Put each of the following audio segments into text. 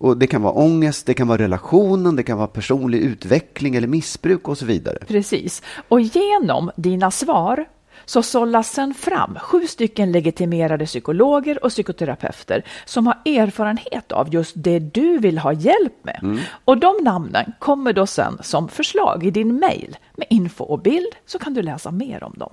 Och det kan vara ångest, det kan vara relationen, det kan vara personlig utveckling eller missbruk och så vidare. Precis. Och genom dina svar så sållas sen fram sju stycken legitimerade psykologer och psykoterapeuter som har erfarenhet av just det du vill ha hjälp med. Och de namnen kommer då sen som förslag i din mail med info och bild så kan du läsa mer om dem.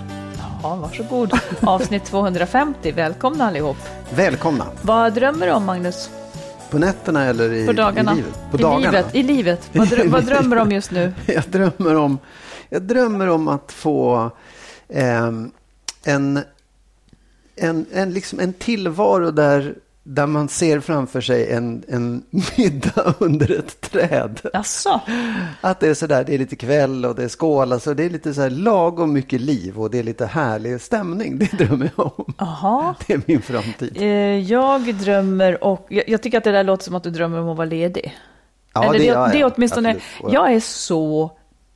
Varsågod. Avsnitt 250. Välkomna allihop. Välkomna. Vad drömmer du om Magnus? På nätterna eller i, På dagarna? i livet? På I dagarna. livet? I livet. Vad, drö- vad drömmer du om just nu? Jag drömmer om, jag drömmer om att få ehm, en, en, en, liksom en tillvaro där, där man ser framför sig en, en middag under ett träd. Jaså? Att det är sådär, det är lite kväll och det är skålas och det är lite så här lagom mycket liv och det är lite härlig stämning. Det drömmer jag om. Jaha. Det är min framtid. Eh, Jag drömmer och jag, jag tycker att det där låter som att du drömmer om att vara ledig. Ja, Eller det, det, ja, är åtminstone, absolut. Jag är så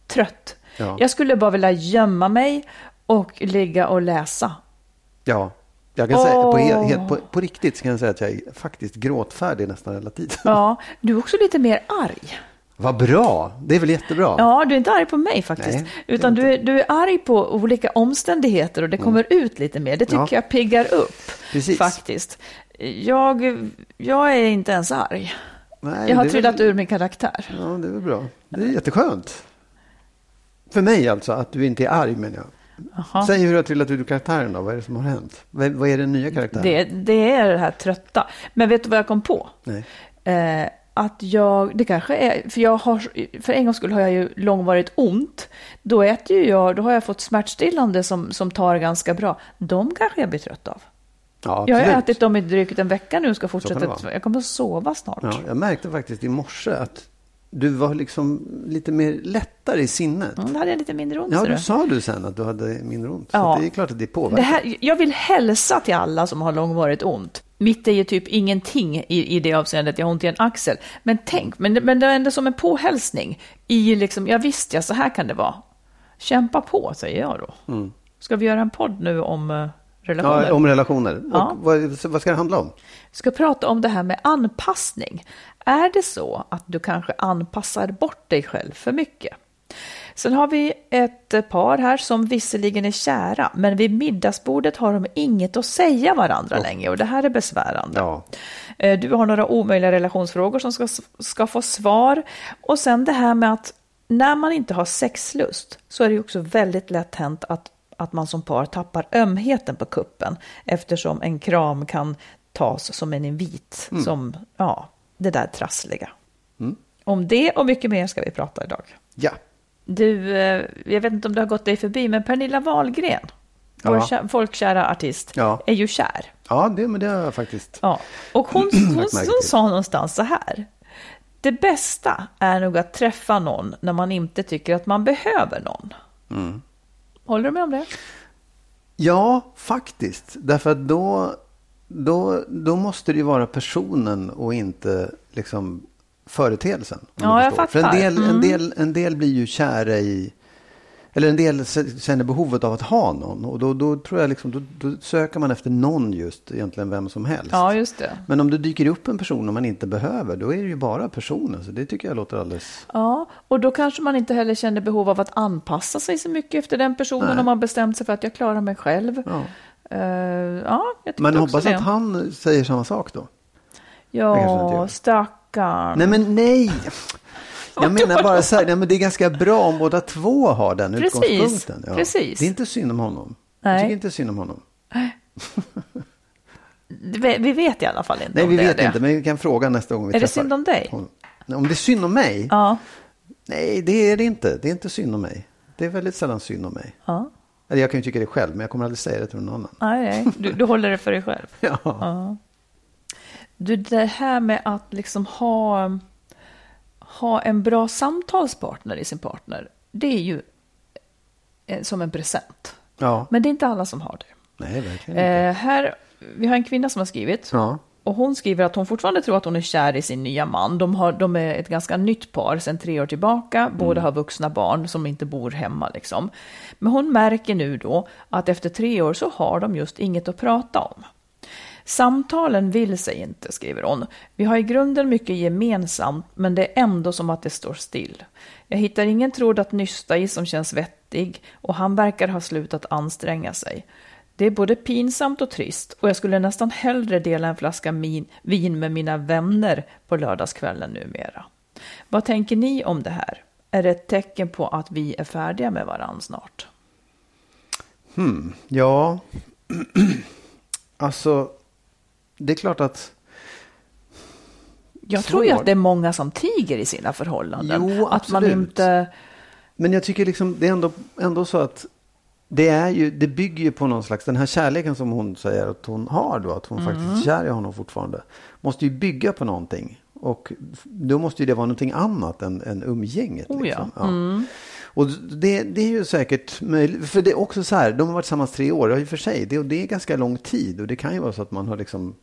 trött. Ja. Jag skulle bara vilja gömma mig och ligga och läsa. Ja, jag kan säga, på, helt, på, på riktigt kan jag säga att jag är faktiskt gråtfärdig nästan hela tiden. Ja, du är också lite mer arg. Vad bra, det är väl jättebra. Ja, du är inte arg på mig faktiskt. Nej, utan du är, du är arg på olika omständigheter och det kommer ut lite mer. Det tycker Ja. jag piggar upp Precis. faktiskt. Jag, jag är inte ens arg. Nej, Jag har trillat väl, ur min karaktär. Ja, det är väl bra. Det är jätteskönt. För mig alltså, att du inte är arg menar jag. Jaha. Säg hur du har trillat ur karaktären då. Vad är det som har hänt? Vad, vad är den nya karaktären? Det, det är det här trötta. Men vet du vad jag kom på? Nej. Eh, att jag, det kanske är, för jag har, för en gångs skull har jag ju långvarigt ont. Då äter ju jag, då har jag fått smärtstillande som, som tar ganska bra. De kanske jag blir trött av. Ja, Jag har ätit dem i drygt en vecka nu och ska fortsätta. Jag kommer att sova snart. Ja, jag märkte faktiskt i morse att du var liksom lite mer lättare i sinnet. Mm, då hade jag lite mindre ont. Ja, du sa du sen att du hade mindre ont. Ja. det är klart att det påverkar. Det här, jag vill hälsa till alla som har långvarigt ont. Mitt är ju typ ingenting i, i det avseendet, jag har ont i en axel. Men tänk, men, men det är ändå som en påhälsning. I liksom, ja visst ja, så här kan det vara. Kämpa på, säger jag då. Mm. Ska vi göra en podd nu om eh, relationer. Ja, om relationer. Ja. Vad, vad ska det handla om? Vi ska prata om det här med anpassning. Är det så att du kanske anpassar bort dig själv för mycket? Sen har vi ett par här som visserligen är kära, men vid middagsbordet har de inget att säga varandra längre och det här är besvärande. Ja. Eh, Du har några omöjliga relationsfrågor som ska, ska få svar. Och sen det här med att när man inte har sexlust så är det också väldigt lätt hänt att, att man som par tappar ömheten på kuppen eftersom en kram kan tas som en invit, som ja, det där trassliga. Om det och mycket mer ska vi prata idag. Ja. Du, eh, jag vet inte om du har gått dig förbi, men Pernilla Wahlgren, vår Ja. kä- folkkära artist, Ja. är ju kär. Ja, det, men det har jag faktiskt. Ja, och hon, hon, hon till. sa någonstans så här. Det bästa är nog att träffa någon när man inte tycker att man behöver någon. Mm. Håller du med om det? Ja, faktiskt. Därför att då, då, då måste det ju vara personen och inte liksom företeelsen. Ja, jag förstår. För en fattar. del, en, Mm. del, en del blir ju kära i... Eller en del känner behovet av att ha någon. Och då, då tror jag liksom, då, då söker man efter någon just, egentligen vem som helst. Ja, just det. Men om det dyker upp en person man inte behöver, då är det ju bara personen. Så det tycker jag låter alldeles... Ja, och då kanske man inte heller känner behov av att anpassa sig så mycket efter den personen Nej. om man bestämt sig för att jag klarar mig själv. Ja. Eh, ja, jag Men hoppas det. att han säger samma sak då. Det Ja, stackarn. Nej, men nej! Jag menar bara så här, nej, men det är ganska bra om båda två har den Precis, utgångspunkten. precis. Det är inte synd om honom. Nej. Jag tycker inte synd om honom. Vi vet i alla fall inte Nej, om vi det är vet det. inte, men vi kan fråga nästa gång vi Är det träffar synd om dig? honom. Om det är synd om mig? Ja, Nej, det är det inte. Det är inte synd om mig. Det är väldigt sällan synd om mig. ja. Jag kan ju tycka det själv, men jag kommer aldrig säga det till någon annan. Nej, nej. Du, du håller det för dig själv. Ja. Ja. Du, det här med att liksom ha, ha en bra samtalspartner i sin partner, det är ju eh, som en present. ja. Men det är inte alla som har det. Nej, verkligen inte. Eh, här, vi har en kvinna som har skrivit. Ja. Och hon skriver att hon fortfarande tror att hon är kär i sin nya man. De, har, de är ett ganska nytt par sedan tre år tillbaka. Båda har vuxna barn som inte bor hemma. Liksom. Men hon märker nu då att efter tre år så har de just inget att prata om. Samtalen vill sig inte, skriver hon. Vi har i grunden mycket gemensamt, men det är ändå som att det står still. Jag hittar ingen tråd att nysta i som känns vettig och han verkar ha slutat anstränga sig. Det är både pinsamt och trist och jag skulle nästan hellre dela en flaska min, vin med mina vänner på lördagskvällen numera. Vad tänker ni om det här? Är det ett tecken på att vi är färdiga med varandra snart? Hmm. Ja, alltså, det är klart att Jag tror ju att det är många som tiger i sina förhållanden. Jo, att man absolut. inte... Men jag tycker liksom, det är ändå, ändå så att det, är ju, det bygger ju på någon slags, den här kärleken som hon säger att hon har då, att hon faktiskt är kär i honom fortfarande, måste ju bygga på någonting. Och då måste ju det vara någonting annat än, än umgänget. Oh ja. Liksom. Och det, det är ju säkert möjligt, för det är också så här, de har varit tillsammans tre år, i och för sig, det, och det är ganska lång tid och det kan ju vara så att man har liksom,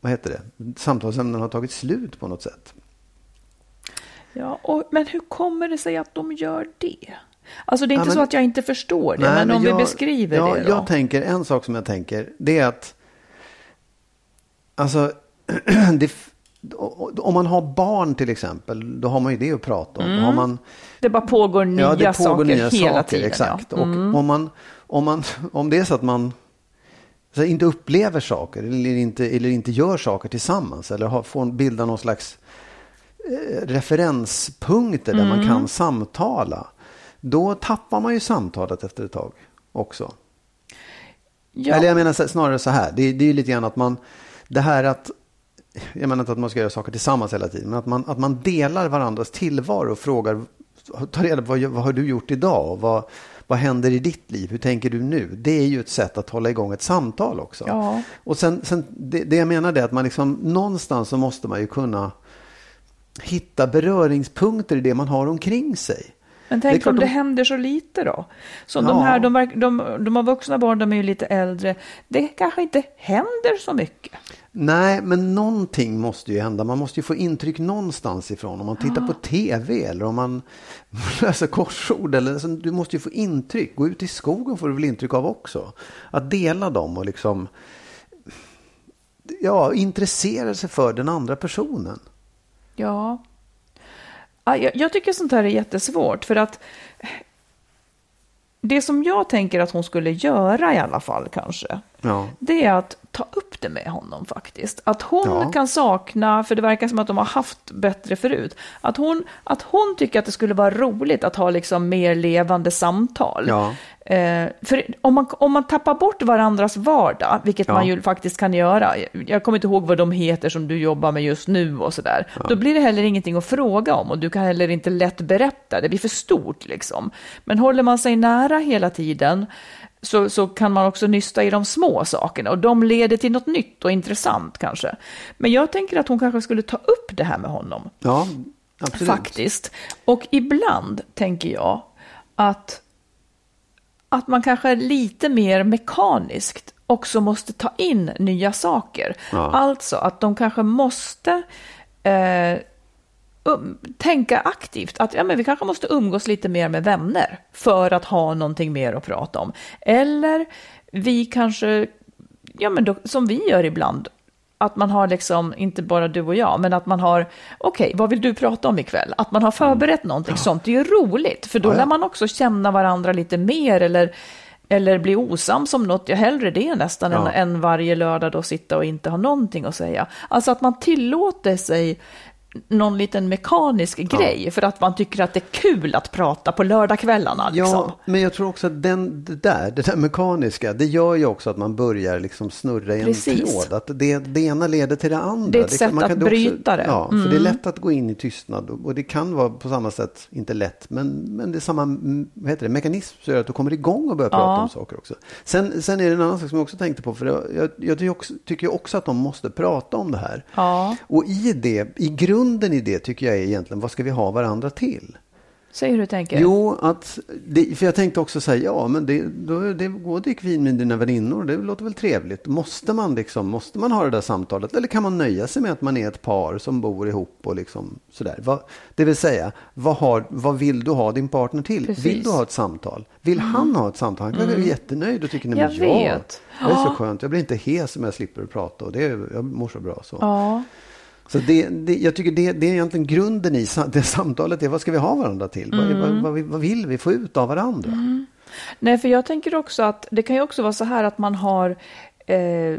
vad heter det, samtalsämnen har tagit slut på något sätt. Ja, och, men hur kommer det sig att de gör det? Alltså det är Ja, inte men- så att jag inte förstår det, men, om jag, vi beskriver ja, det då. Jag tänker, en sak som jag tänker, det är att Alltså, det, om man har barn till exempel, då har man ju det att prata om. Har man, Det bara pågår nya ja, det pågår saker nya hela saker, tiden. exakt. Ja. Mm. Och om, man, om, man, om det är så att man så inte upplever saker eller inte, eller inte gör saker tillsammans eller har, får bilda någon slags eh, referenspunkter där Mm. man kan samtala. Då tappar man ju samtalet efter ett tag också. Ja. Eller jag menar snarare så här. Det, det är ju lite grann att man, det här att, jag menar inte att man ska göra saker tillsammans hela tiden, men att man, att man delar varandras tillvaro och frågar, tar reda på vad, vad har du gjort idag? Vad, vad händer i ditt liv? Hur tänker du nu? Det är ju ett sätt att hålla igång ett samtal också. Ja. Och sen, sen det, det jag menar är att man liksom, någonstans så måste man ju kunna hitta beröringspunkter i det man har omkring sig. Men tänk om det de- händer så lite då? Som de Ja. här, de, de, de har vuxna barn, de är ju lite äldre. Det kanske inte händer så mycket. Nej, men någonting måste ju hända. Man måste ju få intryck någonstans ifrån. Om man tittar på tv eller om man läser korsord. Eller, alltså, du måste ju få intryck. Gå ut i skogen får du väl intryck av också. Att dela dem och liksom ja, intressera sig för den andra personen. Ja. Ja, Jag, jag tycker sånt här är jättesvårt för att det som jag tänker att hon skulle göra i alla fall kanske, Ja, det är att ta upp det med honom faktiskt. Att hon Ja. kan sakna, för det verkar som att de har haft bättre förut, att hon, att hon tycker att det skulle vara roligt att ha liksom mer levande samtal. Ja. Eh, för om man, om man tappar bort varandras vardag, vilket Ja. man ju faktiskt kan göra, jag kommer inte ihåg vad de heter som du jobbar med just nu och sådär, då blir det heller ingenting att fråga om och du kan heller inte lätt berätta, det blir för stort liksom. Men håller man sig nära hela tiden så, så kan man också nysta i de små sakerna och de leder till något nytt och intressant kanske. Men jag tänker att hon kanske skulle ta upp det här med honom. ja absolut. Faktiskt. Och ibland tänker jag att, att man kanske lite mer mekaniskt också måste ta in nya saker. Ja. Alltså att de kanske måste eh, um, tänka aktivt att ja, men vi kanske måste umgås lite mer med vänner för att ha någonting mer att prata om. Eller vi kanske, ja men då, som vi gör ibland, att man har liksom, inte bara du och jag, men att man har, okej, vad vill du prata om ikväll? Att man har förberett någonting sånt, det är ju roligt, för då Ja, ja. lär man också känna varandra lite mer, eller, eller bli osams om något, ja hellre det nästan, än, Ja. än varje lördag då sitta och inte ha någonting att säga. Alltså att man tillåter sig någon liten mekanisk grej, för att man tycker att det är kul att prata på lördagskvällarna. Liksom. Ja, men jag tror också att den, det där, det där mekaniska, det gör ju också att man börjar liksom snurra i en tråd. Att det, det ena leder till det andra. Det är ett kan- sätt man att kan också- bryta det. Ja, för Mm. det är lätt att gå in i tystnad. Och, och det kan vara på samma sätt, inte lätt, men, men det är samma mm, vad heter det, mekanism som gör att du kommer igång och börjar prata Ja. om saker också. Sen, sen är det en annan sak som jag också tänkte på, för jag, jag, jag tycker också att de måste prata om det här. Ja. Och i det, i grunden i det tycker jag är egentligen, vad ska vi ha varandra till? Säg hur du tänker. Jo, att det, för jag tänkte också säga, ja men det, då, det, gå och drick vin med dina väninnor, det låter väl trevligt. Måste man liksom, måste man ha det där samtalet? Eller kan man nöja sig med att man är ett par som bor ihop och liksom sådär? Vad, det vill säga, vad, har, vad vill du ha din partner till? Precis. Mm. Vill du ha ett samtal? Vill han ha ett samtal? Han kanske är jättenöjd och tycker, nej men Jag ja, vet. det är så skönt. Jag blir inte hes om jag slipper prata och det, jag mår så bra så. Ja. Så det, det, jag tycker det, det är egentligen grunden i det samtalet. Är, vad ska vi ha varandra till? Vad, Mm. vad, vad, vad vill vi få ut av varandra? Nej, för jag tänker också att det kan ju också vara så här att man har eh,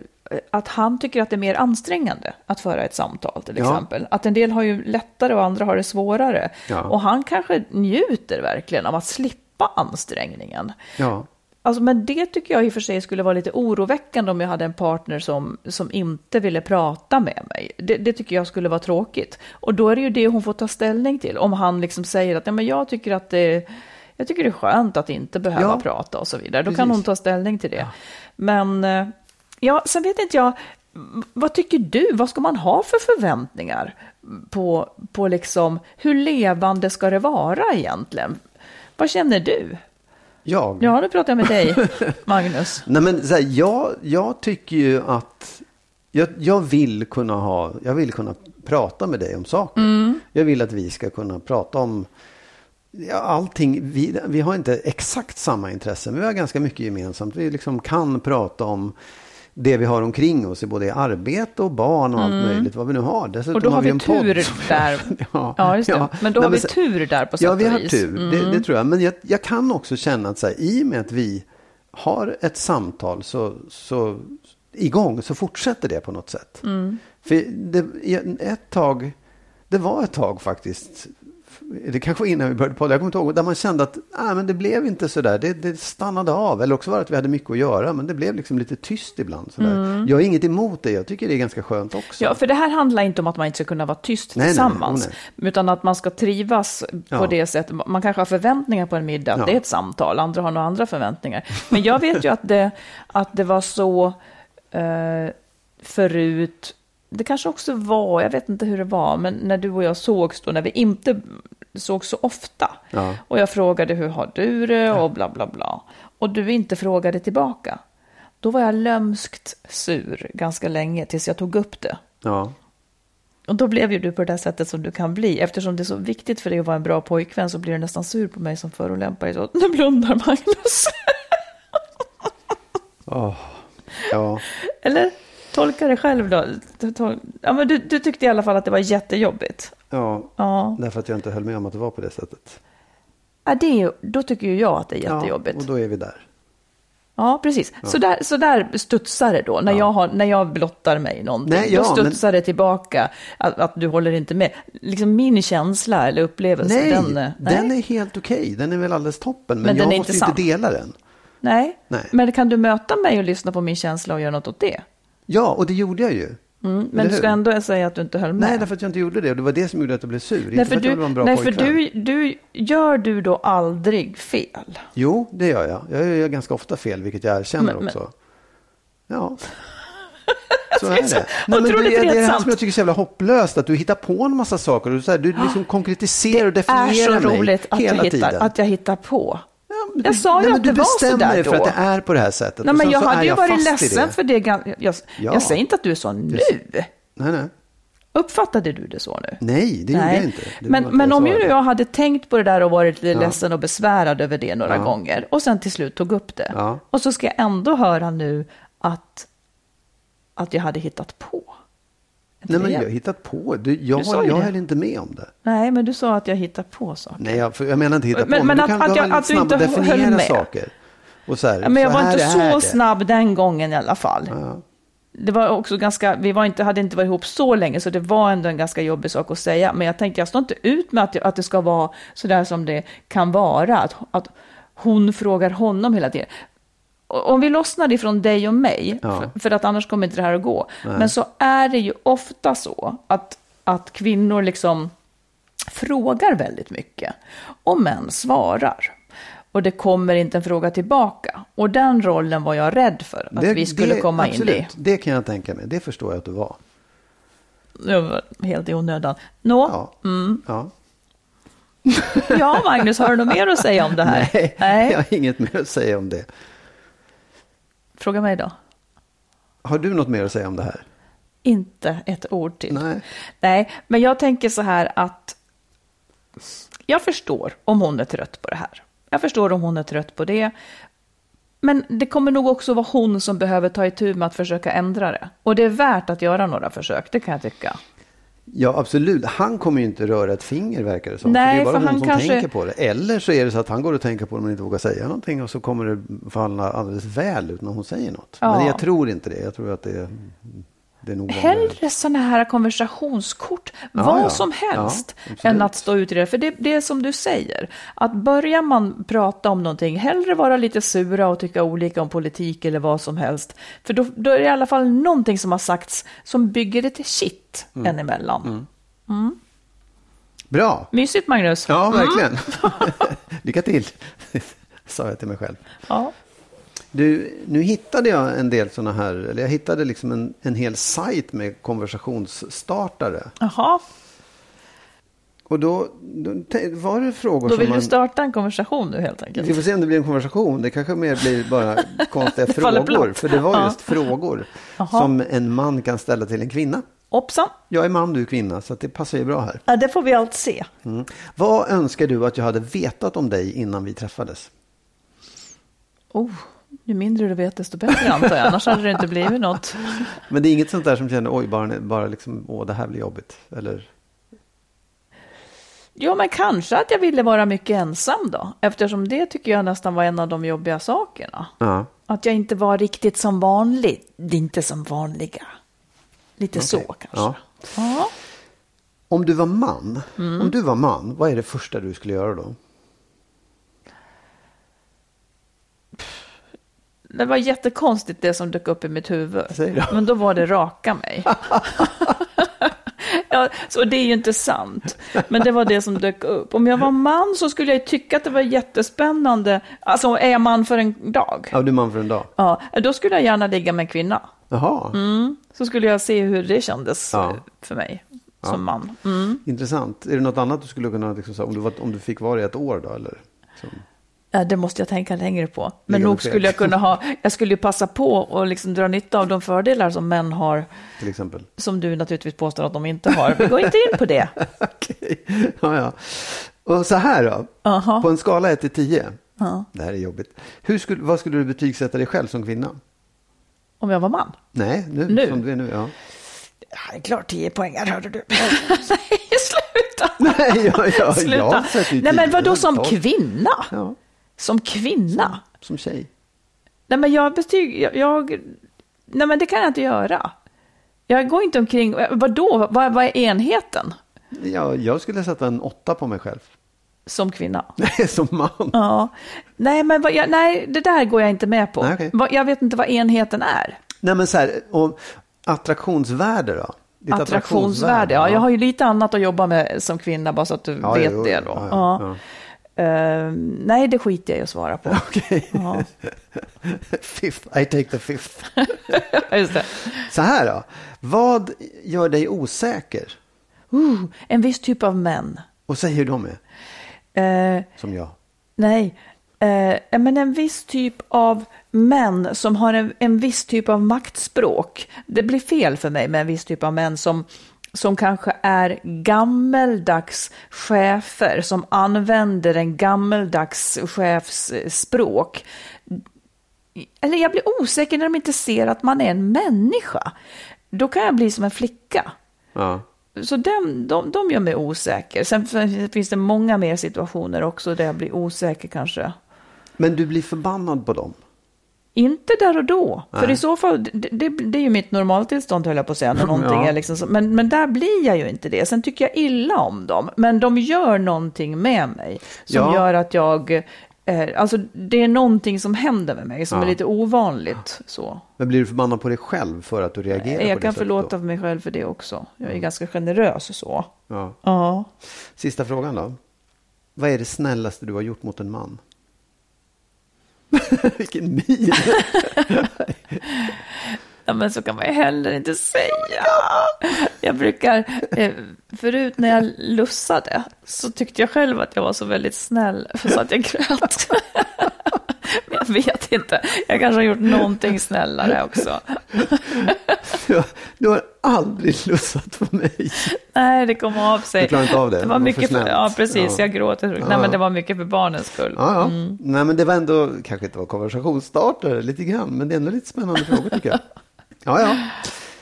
att han tycker att det är mer ansträngande att föra ett samtal till Ja. exempel. Att en del har ju lättare och andra har det svårare. Ja. Och han kanske njuter verkligen av att slippa ansträngningen. Ja. Alltså, men det tycker jag i och för sig skulle vara lite oroväckande om jag hade en partner som, som inte ville prata med mig. Det, det tycker jag skulle vara tråkigt. Och då är det ju det hon får ta ställning till. Om han liksom säger att ja, men jag tycker att det jag tycker det är skönt att inte behöva Ja. prata och så vidare. Då Precis. kan hon ta ställning till det. Men eh, ja, sen vet inte jag, vad tycker du? Vad ska man ha för förväntningar på, på liksom, hur levande ska det vara egentligen? Vad känner du? Jag? Ja, nu pratar jag med dig, Magnus. Nej, men så här, jag, jag tycker ju att jag, jag, vill kunna ha, jag vill kunna prata med dig om saker. Mm. Jag vill att vi ska kunna prata om ja, allting. Vi, vi har inte exakt samma intressen, men vi har ganska mycket gemensamt. Vi liksom kan prata om det vi har omkring oss i både arbete och barn och allt möjligt, vad vi nu har. Dessutom Mm. Och då har vi en podd tur som- där. ja, Ja, just det. ja. Men då Nej, har vi så- tur där på sätt Ja, vi har tur. Det, Mm. det tror jag. Men jag, jag kan också känna att så här, i och med att vi har ett samtal så, så igång så fortsätter det på något sätt. Mm. För det, ett tag, det var ett tag faktiskt, det kanske var innan vi började podda, jag kommer inte ihåg, där man kände att ah, men det blev inte så där, det, det stannade av. Eller också var det att vi hade mycket att göra, men det blev liksom lite tyst ibland. Så där. Jag har inget emot det, jag tycker det är ganska skönt också. Mm. Ja, för det här handlar inte om att man inte ska kunna vara tyst Nej, nej, tillsammans. nej. Utan att man ska trivas på Ja. det sättet. Man kanske har förväntningar på en middag, att Ja. det är ett samtal. Andra har några andra förväntningar. Men jag vet ju att det, att det var så eh, förut. Det kanske också var, jag vet inte hur det var, men när du och jag sågs då, när vi inte såg så ofta. Ja. Och jag frågade hur har du det och bla bla bla. Och du inte frågade tillbaka. Då var jag lömskt sur ganska länge tills jag tog upp det. Ja. Och då blev ju du på det där sättet som du kan bli. Eftersom det är så viktigt för dig att vara en bra pojkvän så blir du nästan sur på mig som förolämpar dig. Så, nu blundar Magnus. Åh. Ja. Eller? Tolka det själv då. Ja, men du, du tyckte i alla fall att det var jättejobbigt. ja. Ja, Därför att jag inte höll med om att det var på det sättet. ja det är, då tycker ju jag att det är jättejobbigt. Ja, och då är vi där. Ja, precis. Så, där, så där studsar det då. När, jag, har, när jag blottar mig någonting, Nej, ja, då studsar det tillbaka att, att du håller inte med. Liksom min känsla eller upplevelse, Nej, den, eh, den nej. är helt okej. Den är väl alldeles toppen. Men, Men jag måste inte ju inte dela den. nej. Nej. Men kan du möta mig och lyssna på min känsla och göra något åt det? Ja, och det gjorde jag ju. Mm, men du ska hur? ändå säga att du inte höll med. Nej, därför att jag inte gjorde det. Och det var det som gjorde att jag blev sur. Nej, för, du, nej, för du, du, gör du då aldrig fel? Jo, det gör jag. Jag gör ganska ofta fel, vilket jag erkänner Men- men- också. Ja. Så är det. Nej, men det, är, det är det här som jag tycker är så jävla hopplöst. Att du hittar på en massa saker. Och så här, du liksom konkretiserar och Det är definierar så mig roligt att hela jag, hittar, tiden. att jag hittar på. Ja, Jag du- sa ju nej, att det du var bestämmer sådär dig för att då. det är på det här sättet. Nej, men jag hade ju jag varit ledsen det. för det. gan- Jag, Ja. jag säger inte att du är så nu. Nej, nej. Uppfattade du det så nu? Nej, det gjorde jag inte. Det men men jag om ju jag hade tänkt på det där och varit lite ledsen och besvärad över det några Ja. gånger och sen till slut tog upp det. Ja. Och så ska jag ändå höra nu att, att jag hade hittat på. Nej, men jag har hittat på. Du, jag, Du jag höll inte med om det. Nej, men du sa att jag hittar på saker. Nej, jag, för jag menar inte hitta Men- på. men du att- kan att jag- att du inte höll med. saker. Och så här, Ja, men jag så var inte så det. snabb den gången i alla fall. Ja. Det var också ganska, vi var inte, hade inte varit ihop så länge så det var ändå en ganska jobbig sak att säga. Men jag tänkte jag står inte ut med att, det- att det ska vara så där som det kan vara. Att, att hon frågar honom hela tiden. Om vi lossnar ifrån dig och mig, Ja. för, för att annars kommer inte det här att gå. Men så är det ju ofta så att, att kvinnor liksom frågar väldigt mycket och män svarar. Och det kommer inte en fråga tillbaka. Och den rollen var jag rädd för att Det- vi skulle det- komma absolut, in i. Det kan jag tänka mig. Det förstår jag att du var. Det var helt i onödan. Nå, Ja. Mm. ja. ja Magnus, har du något mer att säga om det här? Nej, jag har inget mer att säga om det. Fråga mig då. Har du något mer att säga om det här? Inte ett ord till. Nej. Nej, men jag tänker så här att jag förstår om hon är trött på det här. Jag förstår om hon är trött på det. Men det kommer nog också vara hon som behöver ta itu med att försöka ändra det. Och det är värt att göra några försök, det kan jag tycka. Ja, absolut. Han kommer ju inte röra ett finger verkar det som. Nej, för det är bara för som kanske- tänker på det. Eller så är det så att han går och tänker på det men inte vågar säga någonting och så kommer det falla alldeles väl ut när hon säger något. Ja. Men jag tror inte det. Jag tror att det är, Hellre sådana här konversationskort, vad ja. som helst, Ja, än att stå ut i det. För det, det är som du säger, att börjar man prata om någonting, hellre vara lite sura och tycka olika om politik eller vad som helst. För då, då är det i alla fall någonting som har sagts som bygger det till shit Mm. en emellan. Bra. Mysigt Magnus. Ja, verkligen. Lycka till, sa jag till mig själv. Ja. Du, nu hittade jag en del sådana här, eller jag hittade liksom en, en hel sajt med konversationsstartare. Jaha, Och då, då var det frågor då som vill man... du starta en konversation nu helt enkelt. Vi får se om det blir en konversation. Det kanske mer blir bara konstiga frågor. För det var Ja. just frågor Jaha. som en man kan ställa till en kvinna. Hoppsan, Jag är man, du är kvinna, så det passar ju bra här. ja, det får vi allt se. Mm. Vad önskar du att jag hade vetat om dig innan vi träffades? Oh, ju mindre du vet desto bättre antar jag, annars hade det inte blivit något. Men det är inget sånt där som känner, oj, bara, bara liksom, åh, det här blir jobbigt. Eller, Ja, men kanske att jag ville vara mycket ensam då. Eftersom det tycker jag nästan var en av de jobbiga sakerna. ja. Att jag inte var riktigt som vanlig. Det är inte som vanliga. Lite så Okej, kanske. ja. Ja. Om du var man, Mm. om du var man, vad är det första du skulle göra då? Det var jättekonstigt det som dök upp i mitt huvud. Men då var det raka mig. ja, så det är ju inte sant. Men det var det som dök upp. Om jag var man så skulle jag tycka att det var jättespännande. Alltså, är jag man för en dag? Ja, du är man för en dag. Ja, då skulle jag gärna ligga med en kvinna. Jaha. Mm. Så skulle jag se hur det kändes Ja. för mig. som man. Mm. Intressant. Är det något annat du skulle kunna, liksom, säga, om, du var, om du fick vara i ett år då? Eller? Som, Ja, Det måste jag tänka längre på. Men nog skulle jag kunna ha, jag skulle ju passa på och liksom dra nytta av de fördelar som män har, till exempel. som du naturligtvis påstår att de inte har. Vi går inte in på det. Okej. Ja, ja. Och så här då. Aha. På en skala 1 till 10. Ja. Det här är jobbigt. Hur skulle, vad skulle du betygsätta dig själv som kvinna? Om jag var man? Nej, nu, Nu? som du är nu. Ja. Ja, klart 10 poängar, hörde du. Nej, sluta! Nej, ja, ja, sluta. jag Nej, men vadå som kvinna? Ja, Som kvinna? som tjej. Nej, men jag betyg... Jag, jag, nej, men det kan jag inte göra. Jag går inte omkring... Vadå? Vad, vad är enheten Ja, jag skulle sätta en åtta på mig själv. som kvinna? Nej, som man. Ja. Nej, men vad, jag, nej, det där går jag inte med på. Nej. Vad- Jag vet inte vad enheten är. Nej, men så här, och attraktionsvärde då? Ditt Attraktionsvärde. Ja, jag har ju lite annat att jobba med som kvinna, bara så att du Ja, vet jo, det ja, då. ja, Ehm, nej, det skiter jag i att svara på. Okej. Ja. fifth, I take the fifth. Just det. Så här då. Vad gör dig osäker? Uh, en viss typ av män. Och säg hur de är, Eh, som jag. nej, eh, men en viss typ av män som har en, en viss typ av maktspråk. Det blir fel för mig med en viss typ av män som, som kanske är gammeldags chefer, som använder en gammeldags chefsspråk. Eller jag blir osäker när de inte ser att man är en människa. Då kan jag bli som en flicka. Ja. Så de, de, de gör mig osäker. Sen finns det många mer situationer också där jag blir osäker kanske. Men du blir förbannad på dem? Inte där och då. För Nej. i så fall, det, det, det är ju mitt normaltillstånd höll jag på att säga. När någonting Ja. är liksom så, men, men där blir jag ju inte det. Sen tycker jag illa om dem. Men de gör någonting med mig. Som Ja. gör att jag, eh, alltså det är någonting som händer med mig som Ja. är lite ovanligt. Så. Men blir du förbannad på dig själv för att du reagerar på Jag det kan sättet förlåta då? mig själv för det också. Jag är ganska generös så. Ja. Ja. Sista frågan då. Vad är det snällaste du har gjort mot en man? Vilken min! Ja, men så kan man ju heller inte säga. Jag brukar, eh, förut när jag lussade så tyckte jag själv att jag var så väldigt snäll så att jag grät. Men jag vet inte, jag kanske har gjort någonting snällare också. Du, du har aldrig lussat på mig. Nej, det kom av sig. Du klarar inte av det? Det Det var var för mycket för, ja precis, Ja. jag gråter. Nej, Ja. men det var mycket för barnens skull. Ja, ja. Mm. Nej, men det var ändå, kanske inte var konversationsstartare lite grann, men det är ändå lite spännande frågor tycker jag. Ja, ja. Man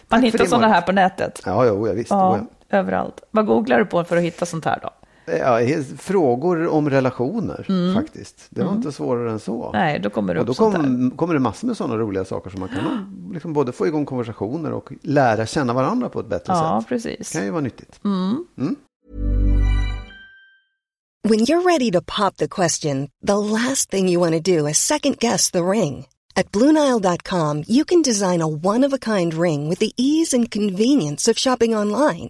Tack hittar sådana här på nätet. Ja, jo, ja, visst. Ja, Ja. överallt. Vad googlar du på för att hitta sånt här då? Ja, frågor om relationer, faktiskt. Det var inte svårare än så. Mm. Nej, då kommer det Och upp då kom, kommer det massor med sådana roliga saker som man kan liksom både få igång konversationer och lära känna varandra på ett bättre Ja, sätt. precis. Det kan ju vara nyttigt. When you're ready to pop the question, the last thing you want to do is second guess the ring. At Bluenile.com, you can design a one of a kind ring with the ease and convenience of shopping online.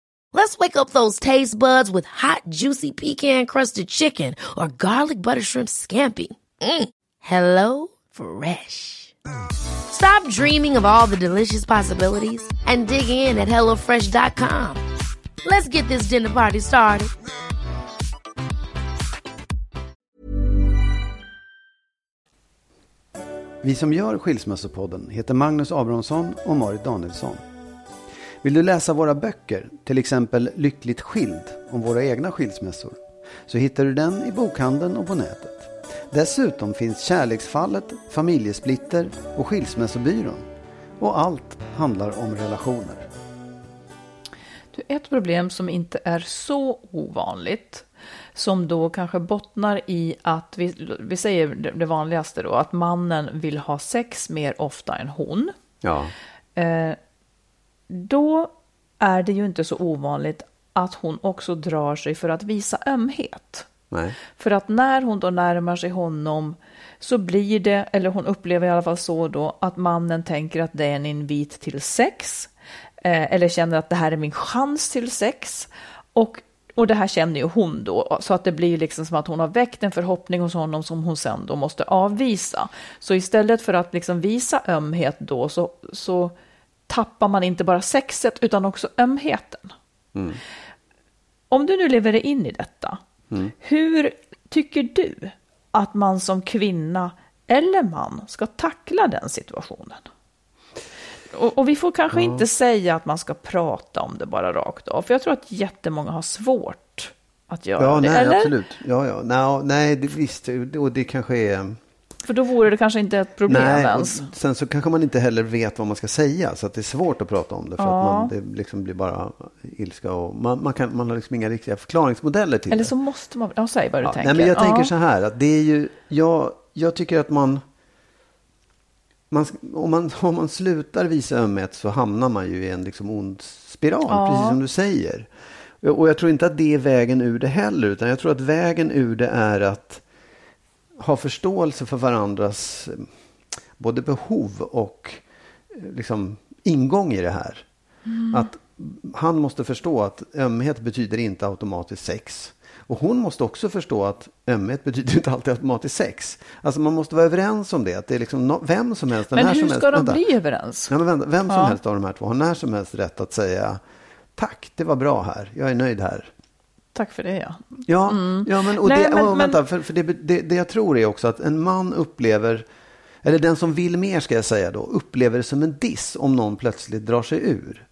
Let's wake up those taste buds with hot, juicy pecan-crusted chicken or garlic butter shrimp scampi. Mm. Hello Fresh. Stop dreaming of all the delicious possibilities and dig in at HelloFresh.com. Let's get this dinner party started. Vi som gör Skilsmässopodden heter Magnus Abrahamsson och Marit Danielsson. Vill du läsa våra böcker, till exempel Lyckligt skild om våra egna skilsmässor, så hittar du den i bokhandeln och på nätet. Dessutom finns Kärleksfallet, Familjesplitter och Skilsmässobyrån. Och allt handlar om relationer. Ett problem som inte är så ovanligt, som då kanske bottnar i att, vi, vi säger det- det vanligaste då, att mannen vill ha sex mer ofta än hon. Ja. Eh, då är det ju inte så ovanligt att hon också drar sig för att visa ömhet. Nej. För att när hon då närmar sig honom så blir det, eller hon upplever i alla fall så då, att mannen tänker att det är en invit till sex. Eh, eller känner att det här är min chans till sex. Och, och det här känner ju hon då, så att det blir liksom som att hon har väckt en förhoppning hos honom som hon sen då måste avvisa. Så istället för att liksom visa ömhet då så, så tappar man inte bara sexet utan också ömheten. Om du nu lever dig in i detta, hur tycker du att man som kvinna eller man ska tackla den situationen? Och, och vi får kanske inte säga att man ska prata om det bara rakt av, för jag tror att jättemånga har svårt att göra Ja, det. nej, eller? absolut. Ja, ja. Nej, nej det, visst. Och det kanske är... För då vore det kanske inte ett problem Nej, ens. sen så kanske man inte heller vet vad man ska säga. Så att det är svårt att prata om det. För Ja. att man, det liksom blir bara ilska. Och man, man, kan, man har liksom inga riktiga förklaringsmodeller till Eller det. så måste man, ja säg vad du Ja, tänker. nej, men jag ja. tänker så här. Att det är ju, jag, jag tycker att man, man, om, man... Om man slutar visa ömhet så hamnar man ju i en liksom ond spiral. Precis som du säger. Och och jag tror inte att det är vägen ur det heller. Utan jag tror att vägen ur det är att ha förståelse för varandras både behov och eh, liksom, ingång i det här. Att han måste förstå att ömhet betyder inte automatiskt sex. Och hon måste också förstå att ömhet betyder inte alltid automatiskt sex. Alltså man måste vara överens om det. Att det är liksom no- vem som helst, Men hur ska helst, de vänta. bli överens? Ja, men vänta, vem som Ja. helst av de här två har när som helst rätt att säga tack, det var bra här, jag är nöjd här. Tack för det ja. Ja, ja men, och Nej, det, men- och, men- vänta, för, för det, det, det jag tror är också att en man upplever, eller den som vill mer ska jag säga då, upplever det som en diss om någon plötsligt drar sig ur.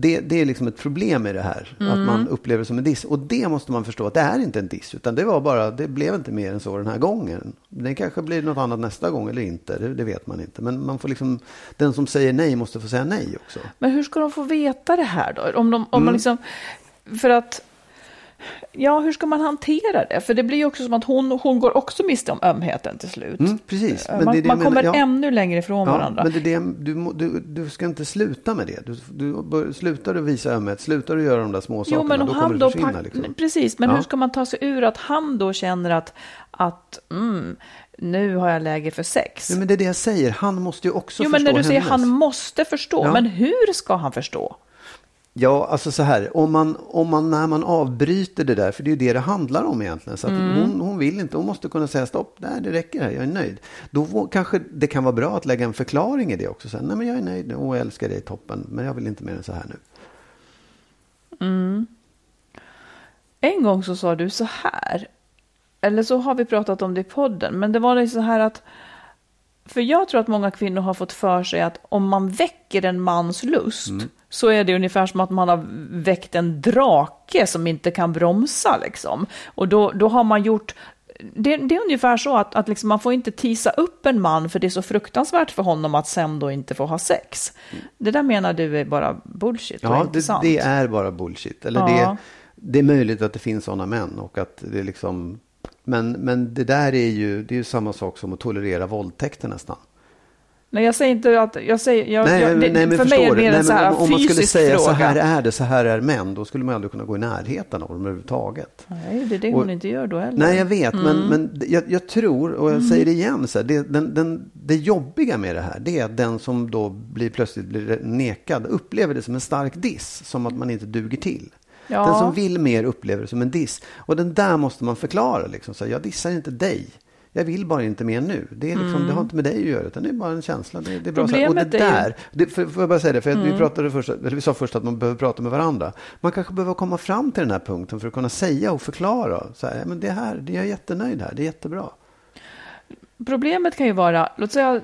Det, det är liksom ett problem i det här, att Mm. man upplever det som en diss. Och det måste man förstå att det är inte en diss, utan det var bara, det blev inte mer än så den här gången. Det kanske blir något annat nästa gång eller inte, det, det vet man inte. Men man får liksom, den som säger nej måste få säga nej också. Men hur ska de få veta det här då? Om de, om Mm. man liksom, för att, ja hur ska man hantera det? För det blir ju också som att hon, hon går också miste om ömheten till slut. Mm, precis. Men man det det man kommer menar, ja. ännu längre ifrån varandra. Men det är det, du, du, du ska inte sluta med det. Du, du slutar du visa ömhet, slutar du göra de där små Jo, sakerna, men om då kommer han då försvinna. pack... Liksom. Precis, men Ja. hur ska man ta sig ur att han då känner att, att mm, nu har jag läge för sex? Nej, men det är det jag säger, han måste ju också jo, förstå men när du säger hennes. han måste förstå, Ja. men hur ska han förstå? Ja, alltså så här, om man, om man, när man avbryter det där, för det är ju det det handlar om egentligen. Så att Mm. hon, hon vill inte, hon måste kunna säga stopp, nej det räcker här, jag är nöjd. Då kanske det kan vara bra att lägga en förklaring i det också. Så här, nej men jag är nöjd och jag älskar dig toppen, men jag vill inte mer än så här nu. En gång så sa du så här, eller så har vi pratat om det i podden, men det var liksom så här att, för jag tror att många kvinnor har fått för sig att om man väcker en mans lust, så är det ungefär som att man har väckt en drake som inte kan bromsa liksom. Och då, då har man gjort det, det är ungefär så att, att liksom man får inte tisa upp en man för det är så fruktansvärt för honom att sen då inte få ha sex. Det där menar du är bara bullshit Ja, det, det är bara bullshit. Eller Ja. det, det är möjligt att det finns sådana män. Och att det liksom, men, men det där är ju, det är ju samma sak som att tolerera våldtäkter nästan. Nej, jag säger inte att... Jag säger, jag, Nej, jag, det, nej, men för mig är det mer en så men här om, om man skulle fysisk säga fråga. så här är det, så här är män, då skulle man aldrig kunna gå i närheten av dem överhuvudtaget. Nej, det är det Och- hon inte gör då heller. Nej, jag vet, men, Mm. men jag, jag tror, och jag säger det igen, så här, det, den, den, det jobbiga med det här, det är att den som då blir, plötsligt blir nekad upplever det som en stark diss, som att man inte duger till. Ja. Den som vill mer upplever det som en diss. Och den där måste man förklara. Liksom, så här, jag dissar inte dig. Jag vill bara inte mer nu. Det, är liksom, det har inte med dig att göra, utan det är bara en känsla. Det, det är bra, så här. Och det Mm. Problemet Mm. där, det, för, får jag bara säga det, för att vi, pratade först, eller vi sa först att man behöver prata med varandra. Man kanske behöver komma fram till den här punkten för att kunna säga och förklara. Så här, men det här, jag är jättenöjd här, det är jättebra. Problemet kan ju vara, låt säga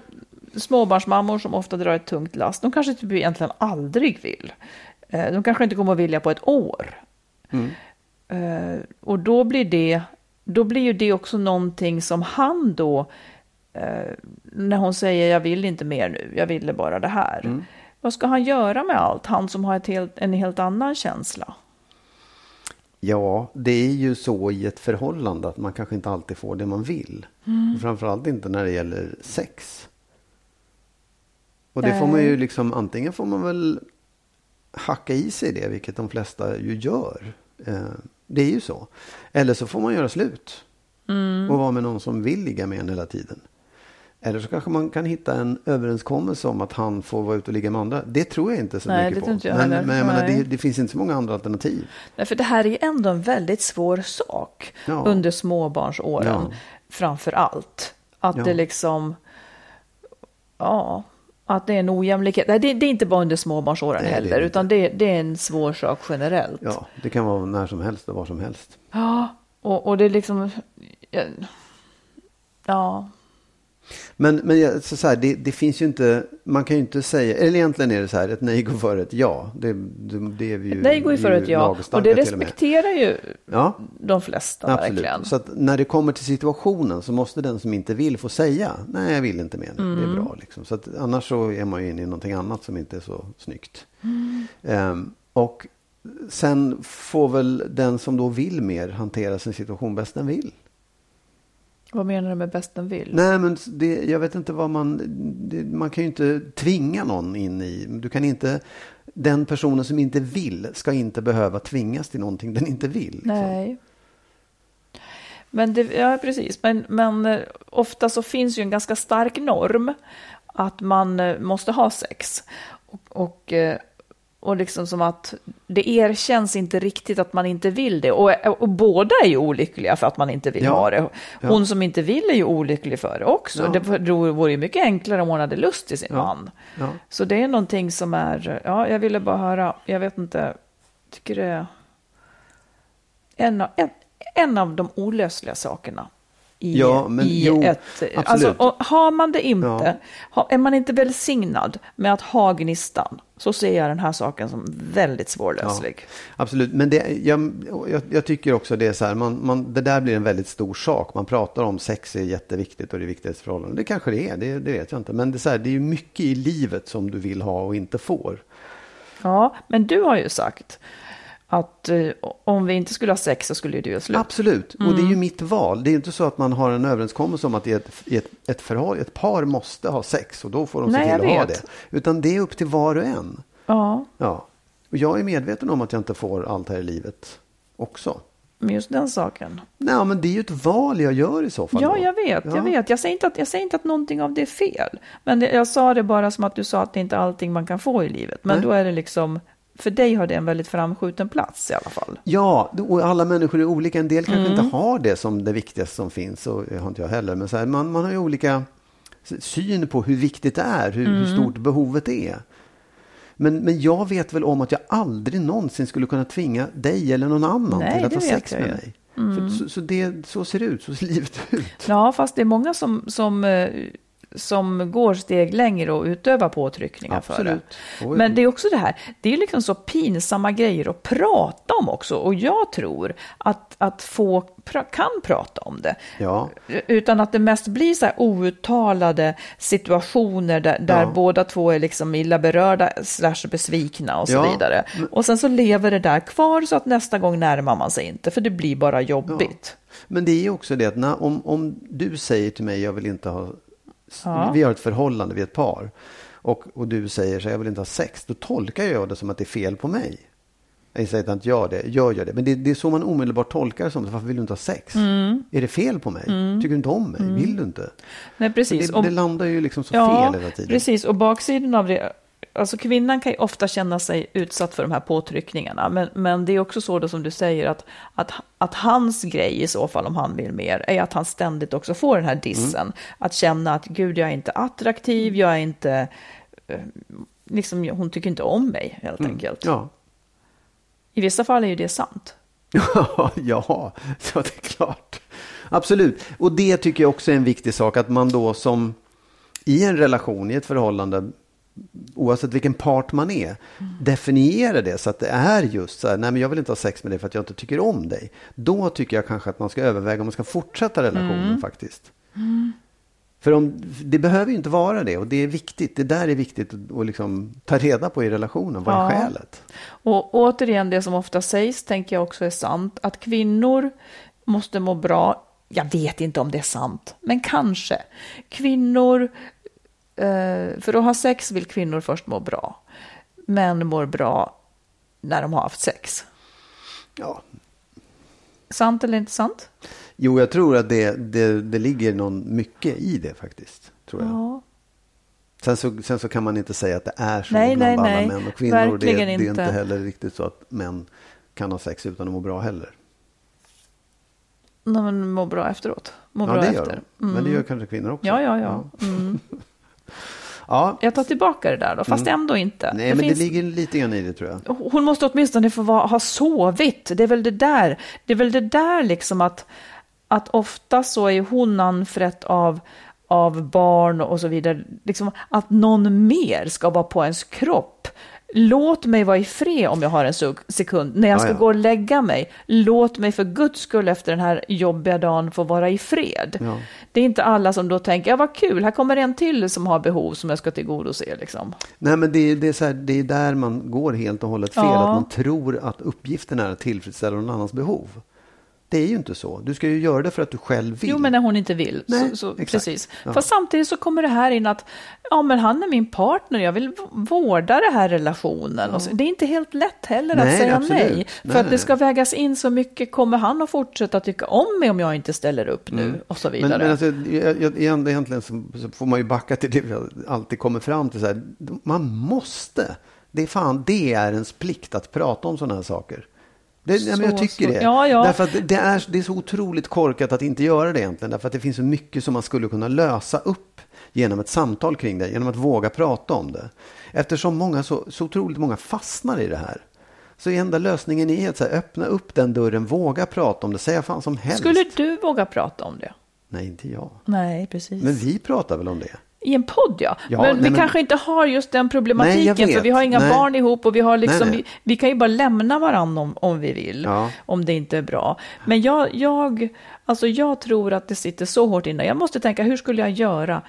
småbarnsmammor som ofta drar ett tungt last. De kanske typ egentligen aldrig vill. Eh, De kanske inte kommer att vilja på ett år. Mm. Eh, Och då blir det, då blir ju det också någonting som han då, eh, när hon säger jag vill inte mer nu, jag ville bara det här. Mm. vad ska han göra med allt? Han som har ett helt, en helt annan känsla. Ja, det är ju så i ett förhållande att man kanske inte alltid får det man vill. Mm. Framförallt inte när det gäller sex. Och det får man ju liksom, antingen får man väl hacka i sig det, vilket de flesta ju gör. Eh, det är ju så. Eller så får man göra slut. Mm. Och vara med någon som vill ligga med en hela tiden. Eller så kanske man kan hitta en överenskommelse om att han får vara ute och ligga med andra. Det tror jag inte så Nej, mycket på. men, men jag menar, det, det, finns inte så många andra alternativ. Nej, för det här är ändå en väldigt svår sak ja. under småbarnsåren. Ja. Framför allt. Att ja. det liksom... Ja, att det är en ojämlikhet. Nej, det, det är inte bara under småbarnsåren det heller, det utan det, det, är en svår sak generellt. Ja, det kan vara när som helst och var som helst. Ja, och, och det är liksom... Ja. Men, men så, så här, det, det, finns ju inte, man kan ju inte säga, eller egentligen är det så här, ett nej går före ett ja. Det, det, det är vi ju, ett nej går ju före ett ja, och det respekterar ju ja, de flesta absolut. verkligen. Så att när det kommer till situationen så måste den som inte vill få säga, nej jag vill inte mer mm. det är mm. bra. Liksom. Så att annars så är man ju inne i någonting annat som inte är så snyggt. Mm. Um, och sen får väl den som då vill mer hantera sin situation bäst den vill. Vad menar du med bäst den vill? Nej, men det, jag vet inte vad man... Det, man kan ju inte tvinga någon in i... Du kan inte... Den personen som inte vill ska inte behöva tvingas till någonting den inte vill. Liksom. Nej. Men det, ja, precis. Men, men eh, ofta så finns ju en ganska stark norm att man eh, måste ha sex. Och, och eh, och liksom som att det erkänns inte riktigt att man inte vill det. Och, och båda är ju olyckliga för att man inte vill ja. ha det. Hon ja. som inte vill är ju olycklig för det också. Ja. Det vore ju mycket enklare om hon hade lust till sin man. Så det är någonting som är, ja, jag ville bara höra, jag vet inte, tycker det är en av, en, en av de olösliga sakerna i, ja, men, i jo, ett... Alltså, har man det inte, ja. är man inte välsignad med att ha gnistan, så ser jag den här saken som väldigt svårlöslig. Ja, absolut, men det, jag, jag, jag, tycker också det är så här, man, man, det där blir en väldigt stor sak. Man pratar om sex är jätteviktigt och det är viktigt förhållande. Det kanske det är, det, det vet jag inte. Men det är, så här, det är mycket i livet som du vill ha och inte får. Ja, men du har ju sagt att eh, om vi inte skulle ha sex så skulle det göra slut. Absolut, mm. och det är ju mm. mitt val. Det är inte så att man har en överenskommelse om att ett, ett, ett, förhåll, ett par måste ha sex och då får de se till att ha det. Utan det är upp till var och en. Ja. ja. Och jag är medveten om att jag inte får allt här i livet också. Med just den saken. Nej, men det är ju ett val jag gör i så fall. Ja, då. jag vet. Ja. Jag vet. Jag säger, inte att, jag säger inte att någonting av det är fel. Men jag sa det bara som att du sa att det inte är allting man kan få i livet. Men Nej. då är det liksom för dig har det en väldigt framskjuten plats i alla fall. Ja, och alla människor är olika. En del kanske mm. inte har det som det viktigaste som finns. Och det har inte jag heller. Men så här, man, man har ju olika syn på hur viktigt det är. Hur, mm. hur stort behovet är. Men, men jag vet väl om att jag aldrig någonsin skulle kunna tvinga dig eller någon annan Nej, till att ha sex med mig. Mm. Så, så, det, så ser det ut, så ser livet ut. Ja, fast det är många som, som eh, som går steg längre och utövar påtryckningar Absolut. för det. Men det är också det här, det är liksom så pinsamma grejer att prata om också. Och jag tror att, att få kan prata om det. Ja. Utan att det mest blir så här outtalade situationer där, där ja. båda två är liksom illa berörda slash besvikna och så ja. vidare. Och sen så lever det där kvar så att nästa gång närmar man sig inte, för det blir bara jobbigt. Men det är också det att när, om, om du säger till mig jag vill inte ha Ja. Vi har ett förhållande, vi är ett par. Och, och du säger så jag vill inte ha sex. Då tolkar jag det som att det är fel på mig. Jag säger inte gör det, jag gör det. Men det, det är så man omedelbart tolkar det som. Varför vill du inte ha sex? Mm. Är det fel på mig? Mm. Tycker du inte om mig? Mm. Vill du inte? Nej, precis. Det, det, landar ju liksom så ja, fel hela tiden. Precis, och baksidan av det alltså kvinnan kan ju ofta känna sig utsatt för de här påtryckningarna. Men, men det är också så då som du säger att, att, att hans grej i så fall, om han vill mer, är att han ständigt också får den här dissen. Mm. Att känna att gud, jag är inte attraktiv, jag är inte... Eh, liksom, hon tycker inte om mig, helt mm. enkelt. Ja. I vissa fall är ju det sant. ja, ja, det är klart. Absolut. Och det tycker jag också är en viktig sak, att man då som i en relation, i ett förhållande, oavsett vilken part man är, mm. definiera det så att det är just så här, nej men jag vill inte ha sex med dig för att jag inte tycker om dig. Då tycker jag kanske att man ska överväga om man ska fortsätta relationen mm. faktiskt. Mm. För om, det behöver ju inte vara det och det är viktigt. Det där är viktigt att, att liksom ta reda på i relationen. Vad är Ja. skälet? Och återigen, det som ofta sägs tänker jag också är sant, att kvinnor måste må bra. Jag vet inte om det är sant, men kanske. Kvinnor, för att ha sex vill kvinnor först må bra. Män mår bra när de har haft sex. Ja. Sant eller inte sant? Jo, jag tror att det, det, det ligger någon mycket i det faktiskt. Tror jag. Ja. Sen, så, sen så kan man inte säga att det är så Nej, bland alla nej. män och kvinnor. Det, Verkligen det är inte inte. heller riktigt så att män kan ha sex utan att må bra heller. Nej, men må bra efteråt. Må ja, bra det gör efter. de. Men det gör kanske kvinnor också. Ja, ja, ja. Mm. Ja, Jag tar tillbaka det där då, fast ändå inte. nej, Det men finns- det ligger lite grann i det tror jag. Hon måste åtminstone få vara, ha sovit. Det är väl det där. Det är väl det där liksom att, att ofta så är hon anfrätt av, av barn och så vidare. Liksom att någon mer ska vara på ens kropp. Låt mig vara i fred om jag har en sek- sekund. När jag ska Ja, ja. gå och lägga mig, låt mig för guds skull efter den här jobbiga dagen få vara i fred. Ja. Det är inte alla som då tänker, ja vad kul, här kommer en till som har behov som jag ska tillgodose. Liksom. Nej, men det, är- det, är så här, det är där man går helt och hållet fel. Ja. Att man tror att uppgiften är att tillfredsställa någon annans behov. Det är ju inte så. Du ska ju göra det för att du själv vill. Jo, men när hon inte vill. Nej, så, så, precis. Ja. Fast samtidigt så kommer det här in att ja, men han är min partner, jag vill vårda den här relationen. Så, det är inte helt lätt heller att Nej, säga absolut. nej. Nej, För att nej, det ska vägas in så mycket, kommer han att fortsätta tycka om mig om jag inte ställer upp nu? Och så vidare. Mm. Men, men alltså, jag, jag, igen- egentligen så, så får man ju backa till det vi alltid kommer fram till. Så här, man måste. Det är fan, det är ens plikt att prata om sådana här saker. Det, men jag Så tycker så- det. ja, ja. Därför att det- är, det är så otroligt korkat att inte göra det egentligen. Därför att det finns så mycket som man skulle kunna lösa upp genom ett samtal kring det. Genom att våga prata om det. Eftersom många så, så otroligt många fastnar i det här. Så enda lösningen är att så här, öppna upp den dörren, våga prata om det, säga fan som helst. Skulle du våga prata om det? Nej, inte jag. Nej, precis. Men vi pratar väl om det? I en podd ja. Ja, men nej, vi men- kanske inte har just den Nej, problematiken. vet. för vi har inga Nej. barn ihop och vi har liksom, Nej, nej. Vi, vi kan ju bara lämna varandra om, om vi vill. Ja. Om det inte är bra. Men jag, jag, alltså jag tror att det sitter så hårt inne. Jag måste tänka, hur skulle jag göra?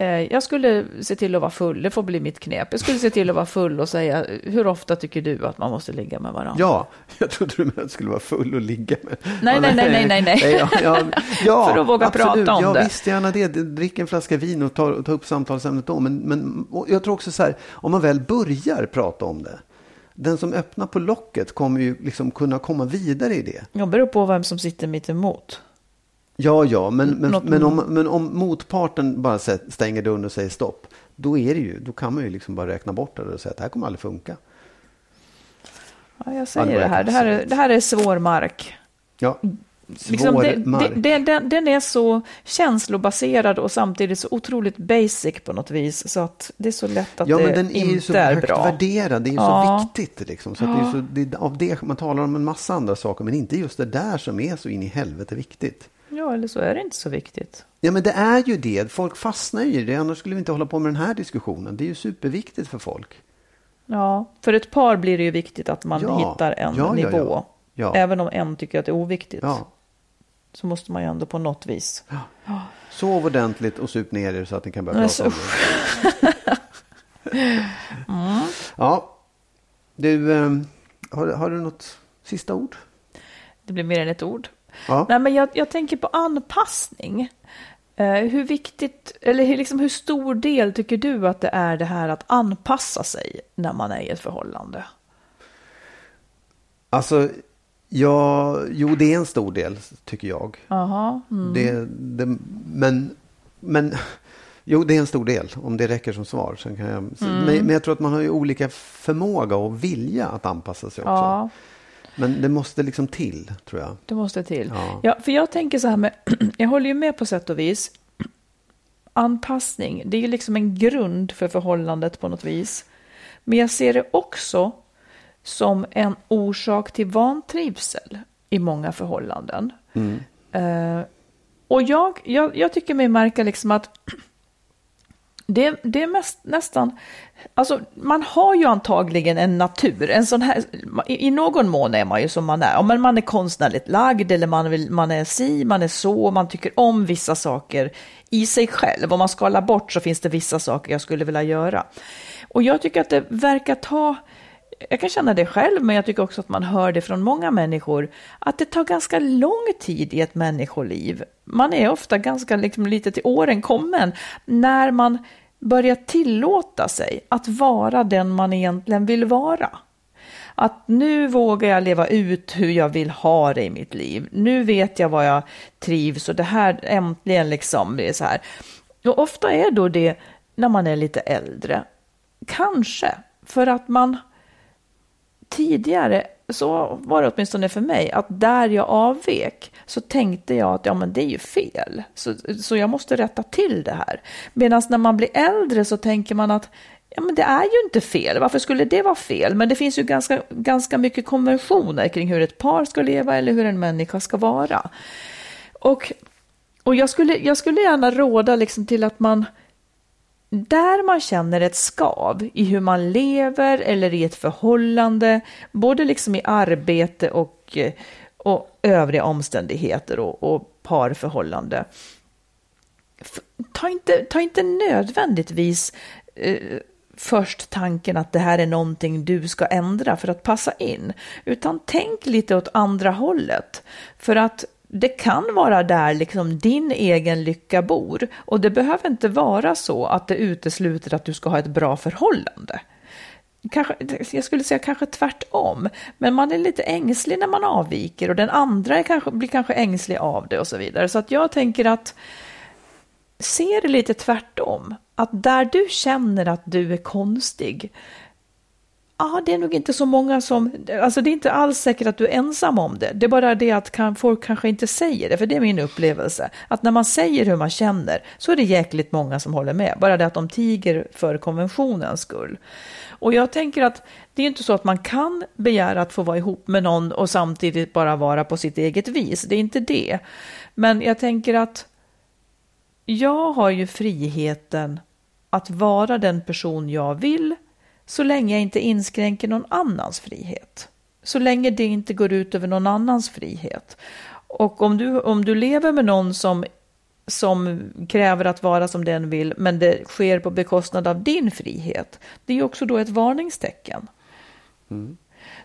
Eh, Jag skulle se till att vara full, det får bli mitt knep. Jag skulle se till att vara full och säga, hur ofta tycker du att man måste ligga med varandra? Ja, jag trodde du menade att jag skulle vara full och ligga med. Nej, Ja, nej, nej, nej, nej, nej. ja, ja, ja, För att våga absolut. prata om ja, det. visst, gärna det. Drick en flaska vin och ta, ta upp samtalsämnet då. Men, men jag tror också så här, om man väl börjar prata om det. Den som öppnar på locket kommer ju liksom kunna komma vidare i det. Jag beror på vem som sitter mitt emot. Ja, ja, men, men, men, om, men om motparten bara stänger dörren och säger stopp. Då är det ju, då kan man ju liksom bara räkna bort det och säga att det här kommer aldrig funka. Ja, jag Ja, säger det här. Det här, är, det här är svår mark. Ja, svår Liksom det, mark. det, den, den är så känslobaserad och samtidigt så otroligt basic på något vis. Så att det är så lätt att Ja, det men den är inte ju så är högt bra. värderad. Det är ju Ja. så viktigt. Liksom. Så det är så, det är av det man talar om en massa andra saker. Men inte just det där som är så in i helvete viktigt. Ja, eller så är det inte så viktigt. Ja, men det är ju det. Folk fastnar ju i det. Annars skulle vi inte hålla på med den här diskussionen. Det är ju superviktigt för folk. Ja, för ett par blir det ju viktigt att man Ja. hittar en Ja, ja, nivå. ja. Ja. Även om en tycker att det är oviktigt. Ja. Så måste man ju ändå på något vis. Sov ordentligt och sup ner er så att ni kan börja Men prata om det. Ja. Du, eh, har, har du något sista ord? Det blir mer än ett ord. Ja. Nej, men jag, jag tänker på anpassning. Eh, hur viktigt, eller hur, liksom, hur stor del tycker du att det är det här att anpassa sig när man är i ett förhållande? Alltså, ja, jo det är en stor del tycker jag. Jaha. Mm. Det, det, men, men, jo det är en stor del om det räcker som svar. Sen kan jag, Mm. men, men jag tror att man har ju olika förmåga och vilja att anpassa sig också. Ja, Men det måste liksom till, tror jag. det måste till. Ja. Ja, för jag tänker så här med, jag håller ju med på sätt och vis. Anpassning, det är ju liksom en grund för förhållandet på något vis. Men jag ser det också som en orsak till vantrivsel i många förhållanden. Eh, och jag, jag, jag tycker mig märka liksom att Det, det är mest, nästan, alltså man har ju antagligen en natur, en sån här, i, i någon mån är man ju som man är, ja, men man är konstnärligt lagd eller man, vill, man är si, man är så, man tycker om vissa saker i sig själv. Om man skalar bort så finns det vissa saker jag skulle vilja göra. Och jag tycker att det verkar ta, jag kan känna det själv, men jag tycker också att man hör det från många människor, att det tar ganska lång tid i ett människoliv. Man är ofta ganska liksom, lite till åren kommen när man börjar tillåta sig att vara den man egentligen vill vara. Att nu vågar jag leva ut hur jag vill ha det i mitt liv. Nu vet jag vad jag trivs och det här äntligen liksom det är så här. Och ofta är då det när man är lite äldre. Kanske för att man tidigare så var det åtminstone för mig, att där jag avvek så tänkte jag att ja, men det är ju fel, så, så jag måste rätta till det här. Medan när man blir äldre så tänker man att ja, men det är ju inte fel, varför skulle det vara fel? Men det finns ju ganska, ganska mycket konventioner kring hur ett par ska leva eller hur en människa ska vara. Och, och jag, skulle, jag skulle gärna råda liksom till att man där man känner ett skav i hur man lever eller i ett förhållande, både liksom i arbete och, eh, och övriga omständigheter och, och parförhållande. Ta inte, ta inte nödvändigtvis eh, först tanken att det här är någonting du ska ändra för att passa in, utan tänk lite åt andra hållet. För att det kan vara där liksom din egen lycka bor och det behöver inte vara så att det utesluter att du ska ha ett bra förhållande. Kanske, jag skulle säga kanske tvärtom, men man är lite ängslig när man avviker och den andra är kanske, blir kanske ängslig av det och så vidare. Så att jag tänker att se det lite tvärtom, att där du känner att du är konstig, ah, det är nog inte så många som, alltså det är inte alls säkert att du är ensam om det. Det är bara det att kan, folk kanske inte säger det, för det är min upplevelse. Att när man säger hur man känner så är det jäkligt många som håller med. Bara det att de tiger för konventionens skull. Och jag tänker att det är inte så att man kan begära att få vara ihop med någon och samtidigt bara vara på sitt eget vis. Det är inte det. Men jag tänker att jag har ju friheten att vara den person jag vill så länge jag inte inskränker någon annans frihet. Så länge det inte går ut över någon annans frihet. Och om du, om du lever med någon som, som kräver att vara som den vill, men det sker på bekostnad av din frihet, det är också då ett varningstecken. Mm.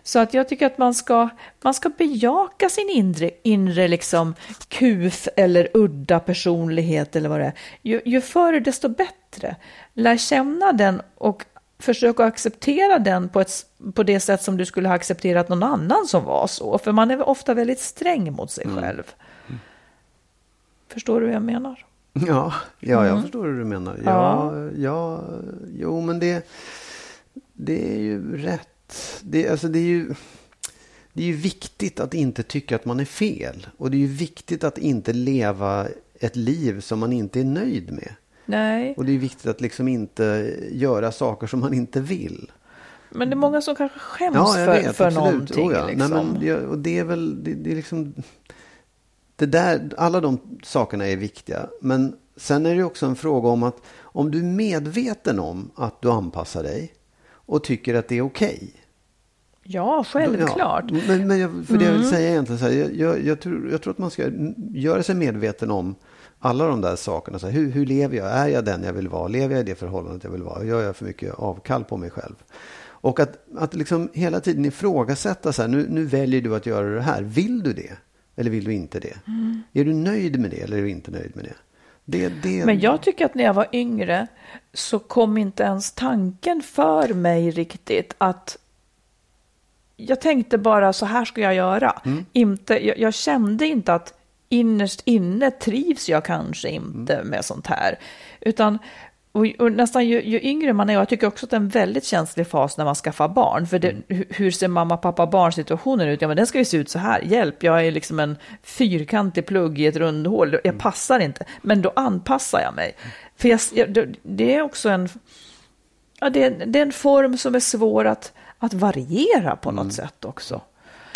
Så att jag tycker att man ska, man ska bejaka sin inre, inre liksom kuf eller udda personlighet eller vad det är. Ju, ju förr desto bättre. Lär känna den och försök att acceptera den på, ett, på det sätt som du skulle ha accepterat någon annan som var så. För man är ofta väldigt sträng mot sig mm. själv. Mm. Förstår du vad jag menar? Ja, ja jag mm. förstår hur du menar. Ja, ja. ja, jo, men det, det är ju rätt. Det, alltså, det är ju... Det är ju viktigt att inte tycka att man är fel. Och det är ju viktigt att inte leva ett liv som man inte är nöjd med. Nej. Och det är viktigt att liksom inte göra saker som man inte vill. Men det är många som kanske skäms ja, för, vet, för absolut. någonting. Oh, ja. liksom. Nej, men det, och det är väl, det, det, är liksom, det där, alla de sakerna är viktiga. Men sen är det också en fråga om att om du är medveten om att du anpassar dig och tycker att det är okej. Okay, Ja, självklart. Ja, men, men jag, för det jag vill mm. säga egentligen så här, jag, jag, jag, tror, jag tror att man ska göra sig medveten om alla de där sakerna. Så här, hur, hur lever jag? Är jag den jag vill vara? Lever jag i det förhållandet jag vill vara? Gör jag för mycket avkall på mig själv? Och att, att liksom hela tiden ifrågasätta så här, nu, nu väljer du att göra det här. Vill du det? Eller vill du inte det? Mm. Är du nöjd med det eller är du inte nöjd med det? Det, det? Men jag tycker att när jag var yngre så kom inte ens tanken för mig riktigt att jag tänkte bara så här ska jag göra. Mm. Inte, jag, jag, kände inte att innerst inne trivs jag kanske inte mm. med sånt här. Utan och, och nästan ju, ju, yngre man är, och jag tycker också att det är en väldigt känslig fas när man skaffar barn. För det, mm. hur ser mamma, pappa, barnsituationen ut? Ja, men den ska ju se ut så här. Hjälp, jag är liksom en fyrkantig plugg i ett rundhål. Jag mm. passar inte. Men då anpassar jag mig. För jag, jag, det är också en... Ja, det, är, det är en form som är svår att, att variera på något mm. sätt också.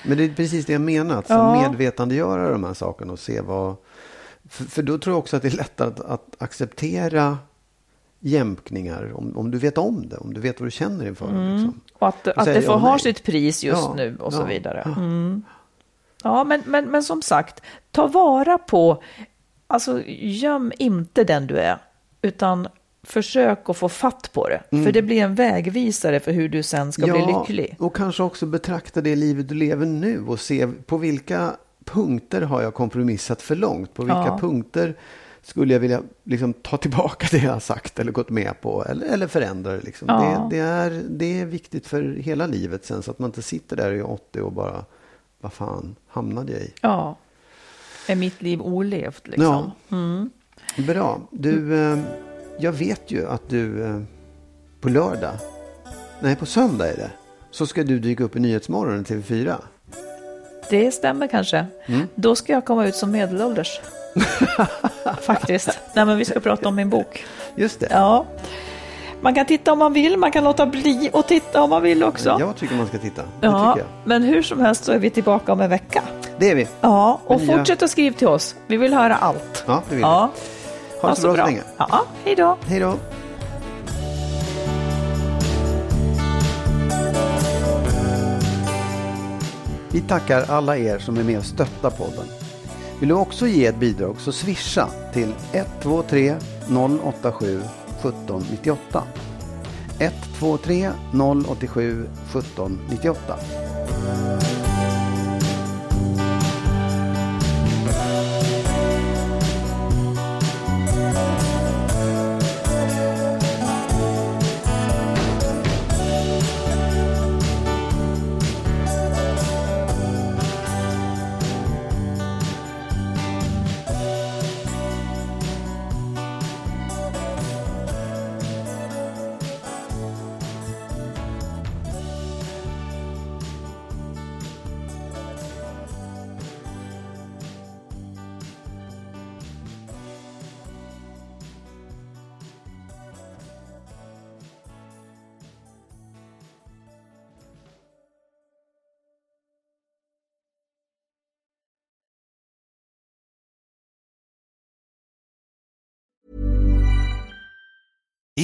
Men det är precis det jag menar, att ja. medvetandegöra de här sakerna och se vad... För, för, då tror jag också att det är lättare att, att acceptera jämkningar. Om, om du vet om det, om du vet vad du känner inför det. Liksom. Och att, att säger det får ha sitt pris just Ja, nu och så ja, vidare. ja. Mm. Ja, men, men, men som sagt, ta vara på, alltså göm inte den du är, utan försök att få fatt på det. För det blir en vägvisare för hur du sen ska bli lycklig. och kanske också betrakta det livet du lever nu och se på vilka punkter har jag kompromissat för långt? På vilka Ja. punkter skulle jag vilja liksom, ta tillbaka det jag har sagt eller gått med på eller, eller förändra det, liksom. Ja. det, det, är, det är viktigt för hela livet sen så att man inte sitter där i 80 och bara vad fan hamnade jag i? Ja, är mitt liv olevt liksom? Mm. Bra. Du, eh, jag vet ju att du eh, på lördag, nej på söndag är det, så ska du dyka upp i Nyhetsmorgon i TV4. Det stämmer kanske. Mm. Då ska jag komma ut som medelålders. Faktiskt. Nej, men vi ska prata om min bok. Just det. Ja. Man kan titta om man vill, man kan låta bli och titta om man vill också. Jag tycker man ska titta. Det Ja, jag. men hur som helst så är vi tillbaka om en vecka. Det är vi. Ja, och Men jag- fortsätt att skriva till oss. Vi vill höra allt. Ja, det vill Ja, vi. Ha det så bra så länge. Ja, hej då. Hej då. Vi tackar alla er som är med och stöttar podden. Vill du också ge ett bidrag så swisha till 123 087 1798. 123 087 1798.